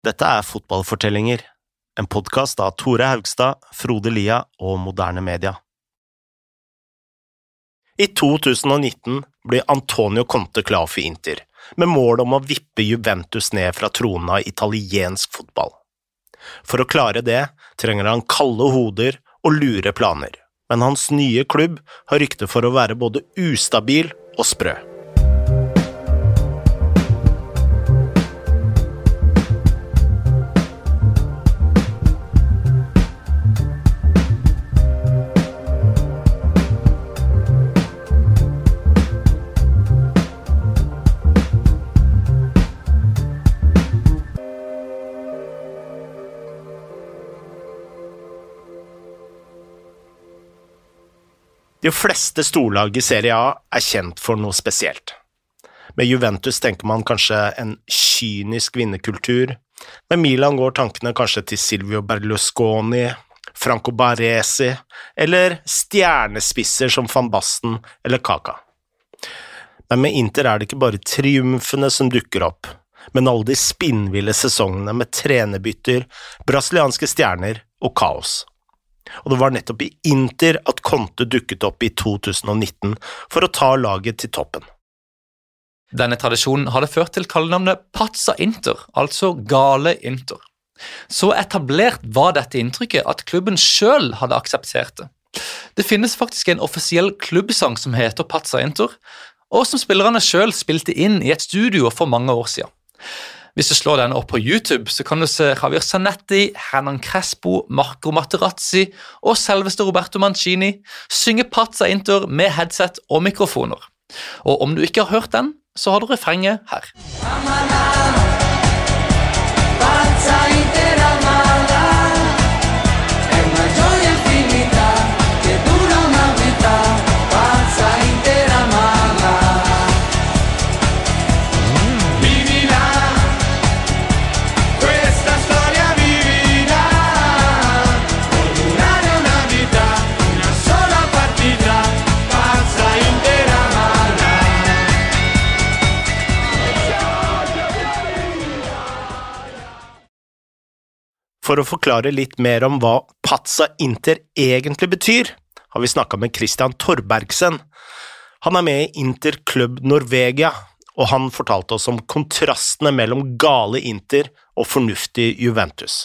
Dette er Fotballfortellinger, en podkast av Tore Haugstad, Frode Lia og Moderne Media. I 2019 blir Antonio Conte klar for Inter, med mål om å vippe Juventus ned fra tronen av italiensk fotball. For å klare det trenger han kalde hoder og lure planer, men hans nye klubb har rykte for å være både ustabil og sprø. De fleste storlag i Serie A er kjent for noe spesielt. Med Juventus tenker man kanskje en kynisk vinnerkultur. Med Milan går tankene kanskje til Silvio Berlusconi, Franco Baresi eller stjernespisser som van Basten eller Kaka. Men med Inter er det ikke bare triumfene som dukker opp, men alle de spinnville sesongene med trenerbytter, brasilianske stjerner og kaos og det var nettopp i Inter at Conte dukket opp i 2019 for å ta laget til toppen. Denne tradisjonen hadde ført til kallenavnet Pazza Inter, altså Gale Inter. Så etablert var dette inntrykket at klubben sjøl hadde akseptert det. Det finnes faktisk en offisiell klubbsang som heter Pazza Inter, og som spillerne sjøl spilte inn i et studio for mange år siden. Hvis du slår den opp på YouTube, så kan du se Javier Zanetti, Hernan Crespo, Marco Materazzi og selveste Roberto Mancini synge Pazza Inter med headset og mikrofoner. Og om du ikke har hørt den, så har du refrenget her. For å forklare litt mer om hva Pazza Inter egentlig betyr, har vi snakka med Christian Torbergsen. Han er med i Inter Club Norvegia, og han fortalte oss om kontrastene mellom gale Inter og fornuftig Juventus.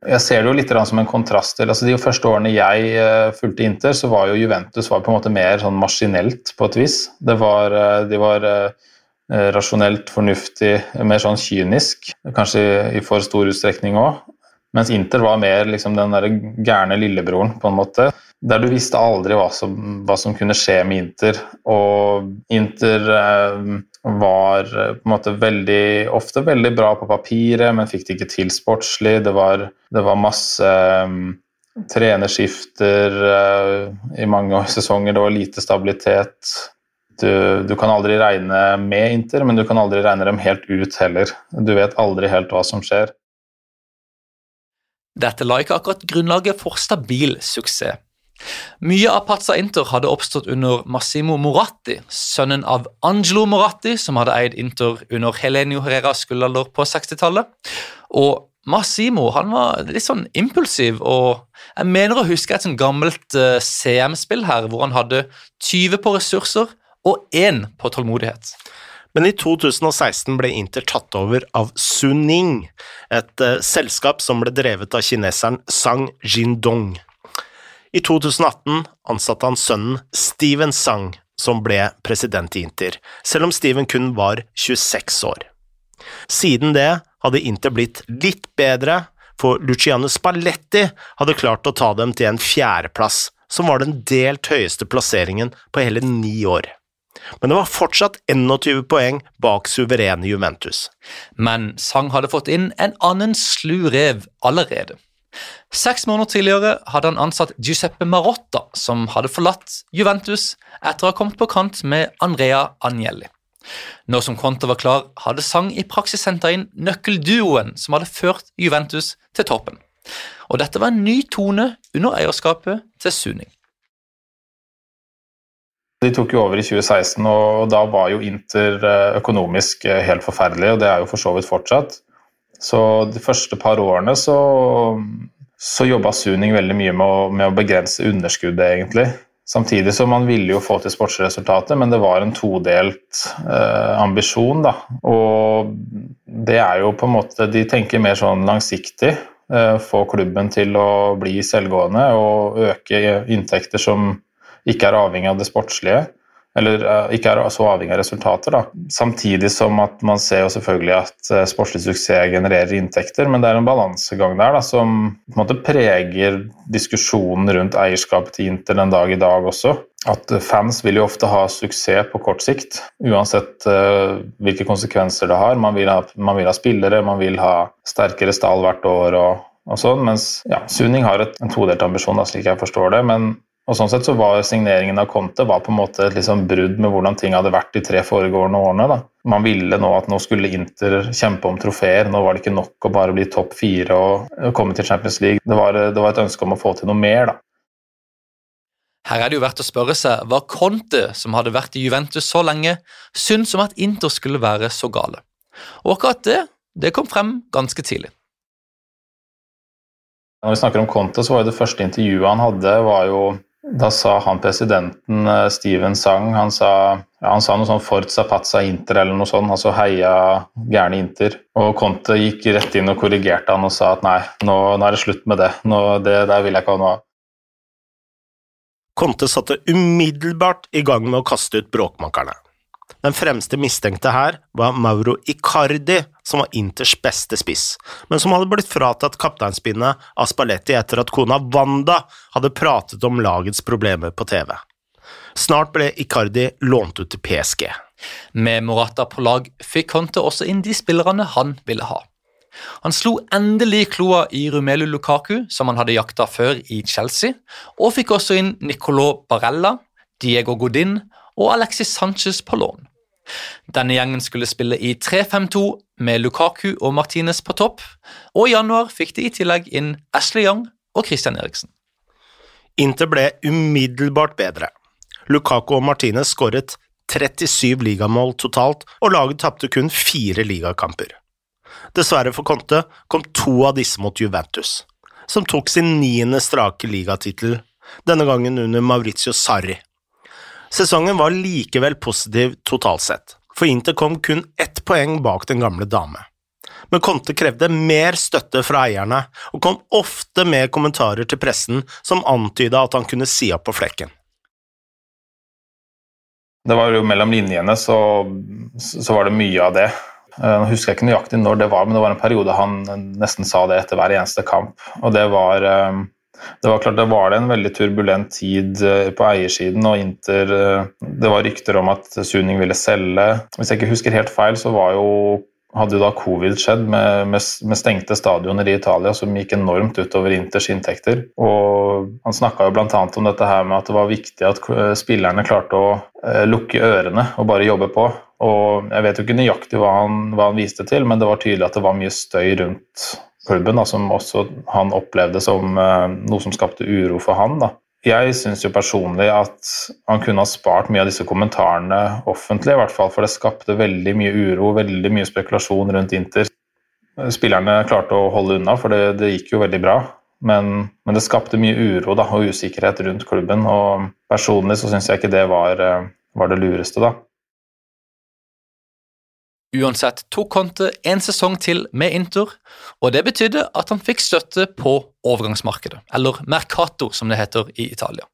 Jeg ser det jo litt som en kontrast til altså De første årene jeg uh, fulgte Inter, så var jo Juventus var på en måte mer sånn maskinelt på et vis. Det var, uh, de var Eh, rasjonelt, fornuftig, mer sånn kynisk. Kanskje i for stor utstrekning òg. Mens Inter var mer liksom den der gærne lillebroren, på en måte. Der du visste aldri hva som, hva som kunne skje med Inter. Og Inter eh, var eh, på en måte veldig, ofte veldig bra på papiret, men fikk det ikke til sportslig. Det var, det var masse eh, trenerskifter eh, i mange sesonger, det var lite stabilitet du, du, kan aldri regne med Inter, men du kan aldri regne dem helt ut heller. Du vet aldri helt hva som skjer. Dette la ikke akkurat grunnlaget for stabil suksess. Mye av Pazza Inter hadde oppstått under Massimo Moratti, sønnen av Angelo Moratti, som hadde eid Inter under Helenio Herreras gullalder på 60-tallet. Og Massimo han var litt sånn impulsiv, og jeg mener å huske et sånn gammelt uh, CM-spill her hvor han hadde 20 på ressurser og én på tålmodighet. Men i 2016 ble Inter tatt over av Suning, et uh, selskap som ble drevet av kineseren Sang Jindong. I 2018 ansatte han sønnen Steven Sang, som ble president i Inter, selv om Steven kun var 26 år. Siden det hadde Inter blitt litt bedre, for Luciano Spalletti hadde klart å ta dem til en fjerdeplass, som var den delt høyeste plasseringen på hele ni år men det var fortsatt 21 poeng bak suverene Juventus. Men Sang hadde fått inn en annen slu rev allerede. Seks måneder tidligere hadde han ansatt Giuseppe Marotta, som hadde forlatt Juventus etter å ha kommet på kant med Andrea Agnelli. Nå som Conte var klar, hadde Sang i praksis henta inn nøkkelduoen som hadde ført Juventus til toppen. Og dette var en ny tone under eierskapet til Suning. De tok jo over i 2016, og da var jo Inter eh, økonomisk eh, helt forferdelig, og det er jo for så vidt fortsatt. Så de første par årene så, så jobba Suning veldig mye med å, med å begrense underskuddet, egentlig. Samtidig som man ville jo få til sportsresultatet, men det var en todelt eh, ambisjon. da. Og det er jo på en måte De tenker mer sånn langsiktig. Eh, få klubben til å bli selvgående og øke inntekter som ikke er avhengig av det sportslige eller uh, ikke er så avhengig av resultater. Da. Samtidig som at man ser jo selvfølgelig at uh, sportslig suksess genererer inntekter, men det er en balansegang der da, som på en måte preger diskusjonen rundt eierskapet til Inter den dag i dag også. At uh, fans vil jo ofte ha suksess på kort sikt, uansett hvilke konsekvenser det har. Man vil ha, man vil ha spillere, man vil ha sterkere stall hvert år. og og sånn, mens ja, Suning har et, en todelt ambisjon, da, slik jeg forstår det. Men og sånn sett så var Signeringen av Conte var på en måte et liksom brudd med hvordan ting hadde vært de tre foregående årene. Da. Man ville nå at nå skulle Inter kjempe om trofeer. Nå var det ikke nok å bare bli topp fire og komme til Champions League. Det var, det var, et ønske om å få til noe mer. da. Her er det jo verdt å spørre seg hva Conte, som hadde vært i Juventus så lenge, syntes om at Inter skulle være så gale. Og akkurat det, det kom frem ganske tidlig. Når vi snakker om Conte, så var jo det første intervjuet han hadde, var jo da sa han presidenten, eh, Steven Sang, han sa, ja, han sa noe sånn 'Forza Pazza Inter' eller noe sånt, altså heia gærne Inter. Og Conte gikk rett inn og korrigerte han og sa at nei, nå, nå er det slutt med det. Nå, det der vil jeg ikke ha noe av. Conte satte umiddelbart i gang med å kaste ut bråkmakerne. Den fremste mistenkte her var Mauro Icardi, som var Inters beste spiss, men som hadde blitt fratatt kapteinspinnet av Spalletti etter at kona Wanda hadde pratet om lagets problemer på TV. Snart ble Icardi lånt ut til PSG. Med Morata på lag fikk Conte også inn de spillerne han ville ha. Han slo endelig kloa i Rumelu Lukaku, som han hadde jakta før i Chelsea, og fikk også inn Nicolò Barella, Diego Godin og Alexis Sanchez på lån. Denne gjengen skulle spille i 3-5-2 med Lukaku og Martinez på topp, og i januar fikk de i tillegg inn Ashley Young og Christian Eriksen. Inter ble umiddelbart bedre. Lukaku og Martinez skåret 37 ligamål totalt, og laget tapte kun fire ligakamper. Dessverre for Conte kom to av disse mot Juventus, som tok sin niende strake ligatittel, denne gangen under Maurizio Sarri. Sesongen var likevel positiv totalt sett, for Inter kom kun ett poeng bak den gamle dame. Men Conte krevde mer støtte fra eierne, og kom ofte med kommentarer til pressen som antyda at han kunne si opp på flekken. Det var jo Mellom linjene så, så var det mye av det. Jeg husker ikke nøyaktig når det var, men det var en periode han nesten sa det etter hver eneste kamp. Og det var eh, det var klart det var en veldig turbulent tid eh, på eiersiden, og Inter eh, Det var rykter om at Suning ville selge. Hvis jeg ikke husker helt feil, så jo hadde jo da covid skjedd med, med, med, stengte stadioner i Italia, som gikk enormt utover Inters inntekter. Og Han snakka bl.a. om dette her med at det var viktig at eh, spillerne klarte å lukke ørene og bare jobbe på. Og Jeg vet jo ikke nøyaktig hva han, hva han viste til, men det var tydelig at det var mye støy rundt klubben, da, som også han opplevde som uh, noe som skapte uro for han. Da. Jeg syns jo personlig at han kunne ha spart mye av disse kommentarene offentlig, i hvert fall, for det skapte veldig mye uro, veldig mye spekulasjon rundt Inter. Spillerne klarte å holde unna, for det, det gikk jo veldig bra. Men, men, det skapte mye uro da, og usikkerhet rundt klubben, og personlig så syns jeg ikke det var, eh, var det lureste, da. Uansett tok Conte en sesong til med Inter, og det betydde at han fikk støtte på overgangsmarkedet, eller Mercato som det heter i Italia.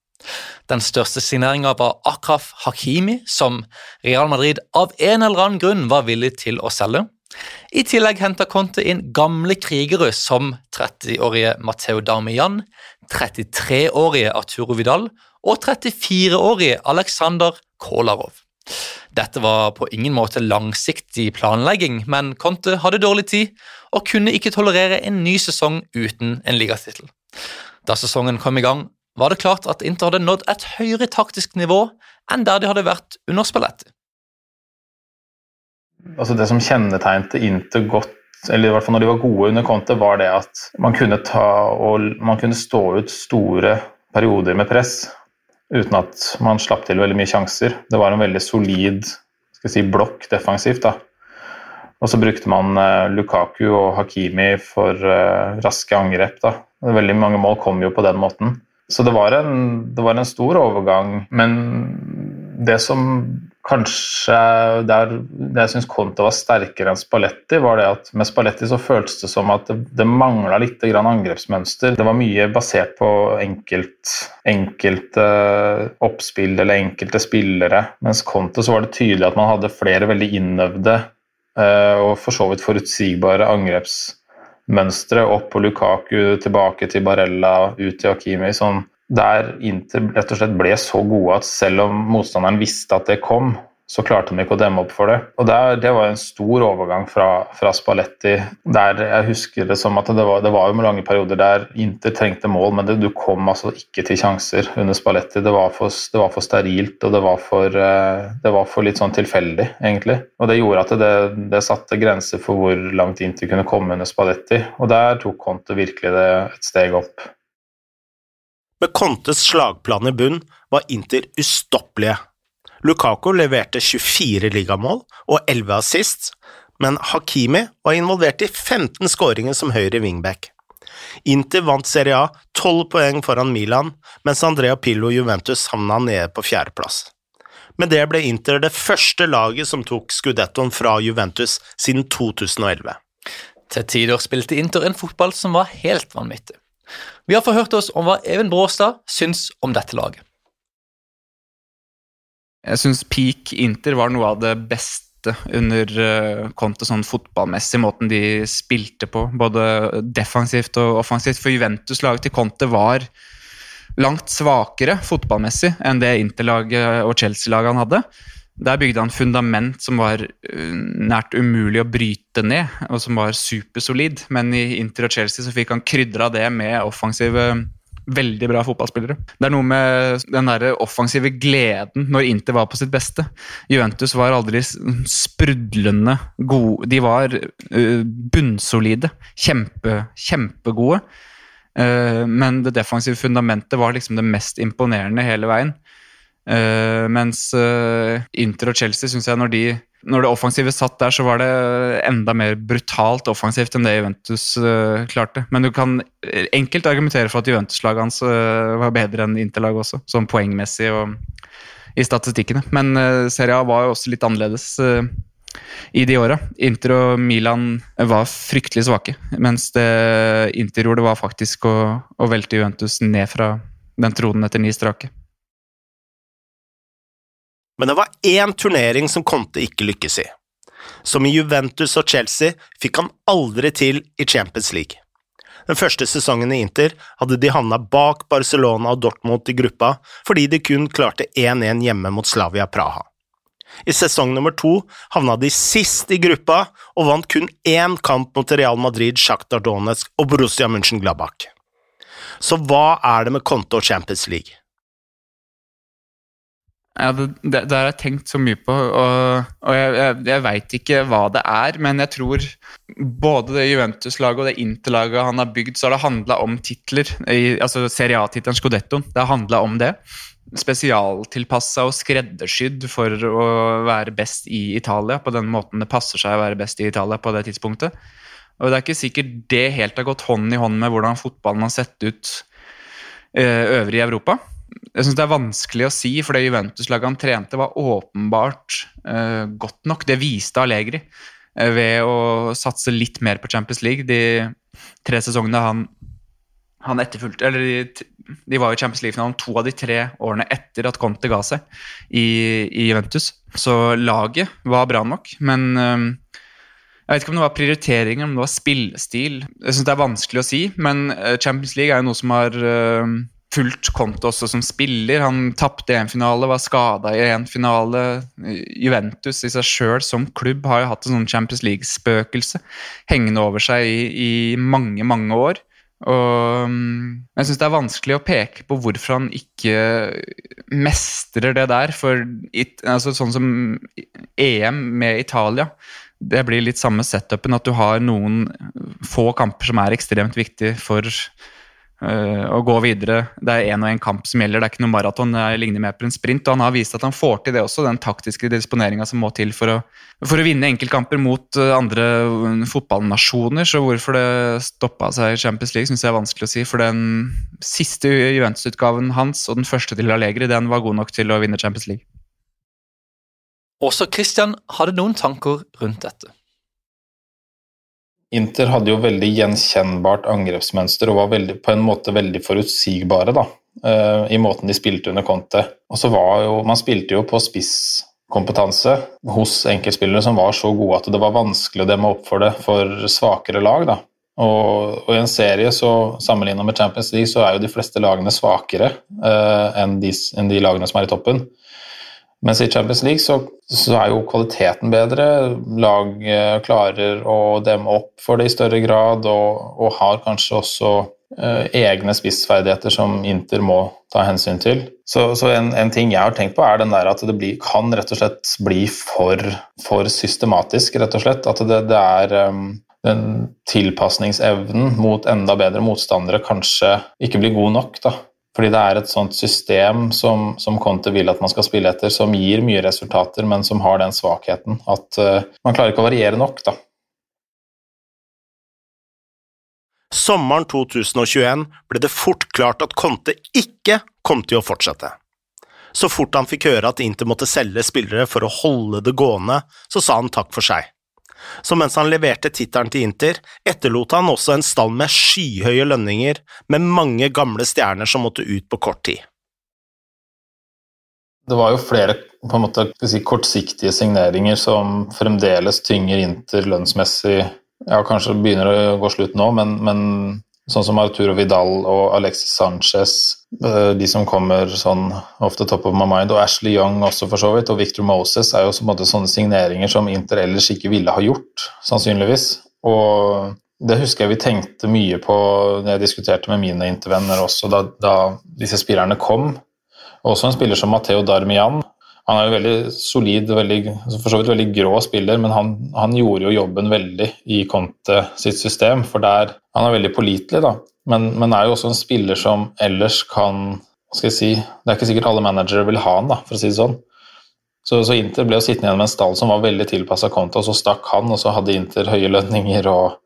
Den største signeringa var Akraf Hakimi, som Real Madrid av en eller annen grunn var villig til å selge. I tillegg henta Conte inn gamle krigere som 30-årige Matteo Darmian, 33-årige Arturo Vidal og 34-årige Aleksandr Kolarov. Dette var på ingen måte langsiktig planlegging, men Conte hadde dårlig tid og kunne ikke tolerere en ny sesong uten en ligatittel. Da sesongen kom i gang, var det klart at Inter hadde nådd et høyere taktisk nivå enn der de hadde vært under Spalletti. Altså det som kjennetegnet Inter godt, eller i hvert fall når de var gode under Conte, var det at man kunne, ta og, man kunne stå ut store perioder med press uten at man slapp til veldig mye sjanser. Det var en veldig solid si, blokk defensivt. da. Og så brukte man uh, Lukaku og Hakimi for uh, raske angrep. da. Veldig mange mål kom jo på den måten. Så det var en, det var en stor overgang. Men det som kanskje der, jeg syns Conte var sterkere enn Spalletti, var det at med Spalletti så føltes det som at det, det mangla litt angrepsmønster. Det var mye basert på enkelt, enkelte oppspill eller enkelte spillere. Mens Conte så var det tydelig at man hadde flere veldig innøvde eh, og for så vidt forutsigbare angrepsmønstre. Opp på Lukaku, tilbake til Barella, ut til Hakimi. sånn der Inter rett og slett ble så gode at selv om motstanderen visste at det kom, så klarte de ikke å demme opp for det. Og der, Det var en stor overgang fra, fra, Spalletti. der Jeg husker det som at det var, det var jo lange perioder der Inter trengte mål, men det, du kom altså ikke til sjanser under Spalletti. Det var for, det var for sterilt, og det var for, eh, det var for, litt sånn tilfeldig, egentlig. Og Det gjorde at det, satte grenser for hvor langt Inter kunne komme under Spalletti. Og der tok Conte virkelig det et steg opp. Med Contes slagplan i bunn var Inter ustoppelige. Lukako leverte 24 ligamål og 11 assist, men Hakimi var involvert i 15 skåringer som høyre wingback. Inter vant Serie A 12 poeng foran Milan, mens Andrea Pillo Juventus havna nede på fjerdeplass. Med det ble Inter det første laget som tok skudettoen fra Juventus siden 2011. Til tider spilte Inter en fotball som var helt vanvittig. Vi har forhørt oss om hva Even Bråstad syns om dette laget. Jeg syns peak Inter var noe av det beste under uh, Conte sånn fotballmessig, måten de spilte på, både defensivt og offensivt. For Juventus-laget til Conte var langt svakere fotballmessig enn det Inter-laget og Chelsea-laget han hadde. Der bygde han fundament som var uh, nært umulig å bryte ned, og som var supersolid. Men i Inter og Chelsea så fikk han krydra det med offensive, veldig bra fotballspillere. Det er noe med den der offensive gleden når Inter var på sitt beste. Juventus var aldri sprudlende gode. De var uh, bunnsolide. Kjempe, kjempegode. Uh, men det defensive fundamentet var liksom det mest imponerende hele veien. Uh, mens uh, Inter og Chelsea syns jeg når, de, når det offensive satt der, så var det enda mer brutalt offensivt enn det Juventus uh, klarte. Men du kan enkelt argumentere for at Juventus-laget hans var bedre enn Inter-laget også, sånn poengmessig og i statistikkene. Men Serie A var jo også litt annerledes i de åra. Inter og Milan var fryktelig svake, mens det Inter gjorde, var faktisk å, å velte Juventus ned fra den tronen etter ni strake. Men det var én turnering som Conte ikke lykkes i. Som i Juventus og Chelsea fikk han aldri til i Champions League. Den første sesongen i Inter hadde de havna bak Barcelona og Dortmund i gruppa fordi de kun klarte 1-1 hjemme mot Slavia Praha. I sesong nummer to havna de sist i gruppa og vant kun én kamp mot Real Madrid, Shakhtar Donetsk og Borussia München-Glabach. Så hva er det med Conte og Champions League? Ja, det, det, det, har jeg tenkt så mye på, og, og jeg, jeg, jeg veit ikke hva det er. Men jeg tror både det Juventus-laget og det Inter-laget han har bygd, så har det handla om titler. I, altså Serie A-tittelen Scudettoen. Det har handla om det. Spesialtilpassa og skreddersydd for å være best i Italia på den måten det passer seg å være best i Italia på det tidspunktet. Og det er ikke sikkert det helt har gått hånd i hånd med hvordan fotballen har sett ut uh, øvrig i Europa jeg syns det er vanskelig å si, for det Juventus-laget han trente, var åpenbart uh, godt nok. Det viste Allegri uh, ved å satse litt mer på Champions League. De tre sesongene han, han etterfulgte Eller de, de, var i Champions League-finalen to av de tre årene etter at Conte ga seg i, i Juventus. Så laget var bra nok, men uh, jeg vet ikke om det var prioriteringer, om det var spillestil. Jeg synes Det er vanskelig å si, men Champions League er jo noe som har fulgt Conte også som spiller. Han tapte én finale, var skada i én finale. Juventus i seg sjøl som klubb har jo hatt en sånn Champions League-spøkelse hengende over seg i, i, mange, mange år. Og mm, jeg syns det er vanskelig å peke på hvorfor han ikke mestrer det der. For altså, sånn som EM med Italia, det blir litt samme setupen. At du har noen få kamper som er ekstremt viktige for å gå videre. Det er én og én kamp som gjelder, det er ikke noe maraton. Det ligner mer på en sprint. og Han har vist at han får til det også, den taktiske disponeringa som må til for å, for å vinne enkeltkamper mot øh, andre øh, fotballnasjoner. Så hvorfor det stoppa seg i Champions League, syns jeg er vanskelig å si. For den siste Juventus-utgaven hans og den første til Allegri, den var god nok til å vinne Champions League. Også Christian hadde noen tanker rundt dette. Inter hadde jo veldig gjenkjennbart angrepsmønster og var veldig, på en måte veldig forutsigbare da, uh, i måten de spilte under Conte. Og så var jo, Man spilte jo på spisskompetanse hos enkeltspillere som var så gode at det var vanskelig å demme opp for det for svakere lag. da. Og, og i en serie så sammenligna med Champions League så er jo de fleste lagene svakere uh, enn, de, enn de lagene som er i toppen. Mens i Champions League så, så, er jo kvaliteten bedre. Lag eh, klarer å demme opp for det i større grad, og, og har kanskje også eh, egne spissferdigheter som Inter må ta hensyn til. Så, så en, en, ting jeg har tenkt på, er den der at det blir, kan rett og slett bli for, for systematisk, rett og slett. At det, det er um, den tilpasningsevnen mot enda bedre motstandere kanskje ikke blir god nok. da. Fordi det er et sånt system som, som Conte vil at man skal spille etter, som gir mye resultater, men som har den svakheten at uh, man klarer ikke å variere nok, da. Sommeren 2021 ble det fort klart at Conte ikke kom til å fortsette. Så fort han fikk høre at Inter måtte selge spillere for å holde det gående, så sa han takk for seg så mens han leverte tittelen til Inter, etterlot han også en stall med skyhøye lønninger, med mange gamle stjerner som måtte ut på kort tid. Det var jo flere på en måte, si, kortsiktige signeringer som fremdeles tynger Inter lønnsmessig. Ja, kanskje begynner å gå slutt nå, men, men Sånn som Arturo Vidal og Alexis Sanchez, eh, de som kommer sånn ofte top of my mind, og Ashley Young også for så vidt, og Victor Moses er jo så måte, sånne signeringer som Inter ellers ikke ville ha gjort, sannsynligvis. Og det husker jeg vi tenkte mye på når jeg diskuterte med mine intervenner også da, da disse spillerne kom. Også en spiller som Matteo Darmian han er jo veldig solid, veldig, altså for så vidt veldig grå spiller, men han, han, gjorde jo jobben veldig i Conte sitt system. For der Han er veldig pålitelig, da, men, men, er jo også en spiller som ellers kan hva skal jeg si, Det er ikke sikkert alle managere vil ha han, da, for å si det sånn. Så, så Inter ble jo sittende igjen med en stall som var veldig tilpassa Conte, og så stakk han, og så hadde Inter høye lønninger og,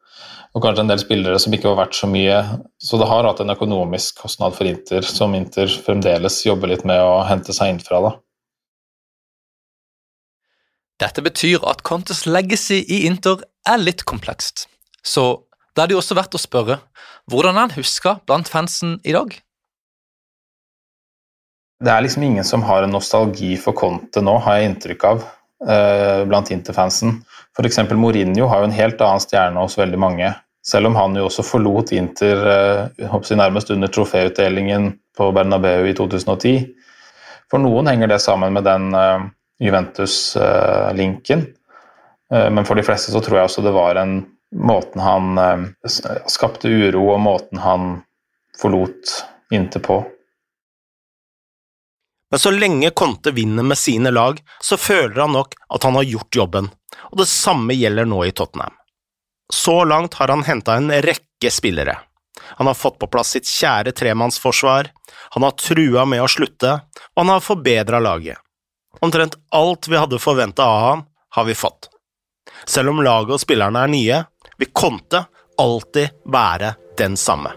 og kanskje en del spillere som ikke var verdt så mye. Så det har hatt en økonomisk kostnad for Inter, som Inter fremdeles jobber litt med å hente seg inn fra. da. Dette betyr at Contes legacy i Inter er litt komplekst, så det er det jo også verdt å spørre hvordan han huska blant fansen i dag? Det er liksom ingen som har en nostalgi for Conte nå, har jeg inntrykk av, eh, blant Inter-fansen. F.eks. Mourinho har jo en helt annen stjerne hos veldig mange, selv om han jo også forlot Inter eh, nærmest under troféutdelingen på Bernabeu i 2010. For noen henger det sammen med den eh, Juventus-linken. Eh, men for de fleste så tror jeg også det var en måten han eh, skapte uro, og måten han forlot Inter på. Men så lenge Conte vinner med sine lag, så føler han nok at han har gjort jobben, og det samme gjelder nå i Tottenham. Så langt har han henta en rekke spillere. Han har fått på plass sitt kjære tremannsforsvar, han har trua med å slutte, og han har forbedra laget. Omtrent alt vi hadde forventa av ham, har vi fått. Selv om laget og spillerne er nye, vil Conte alltid være den samme.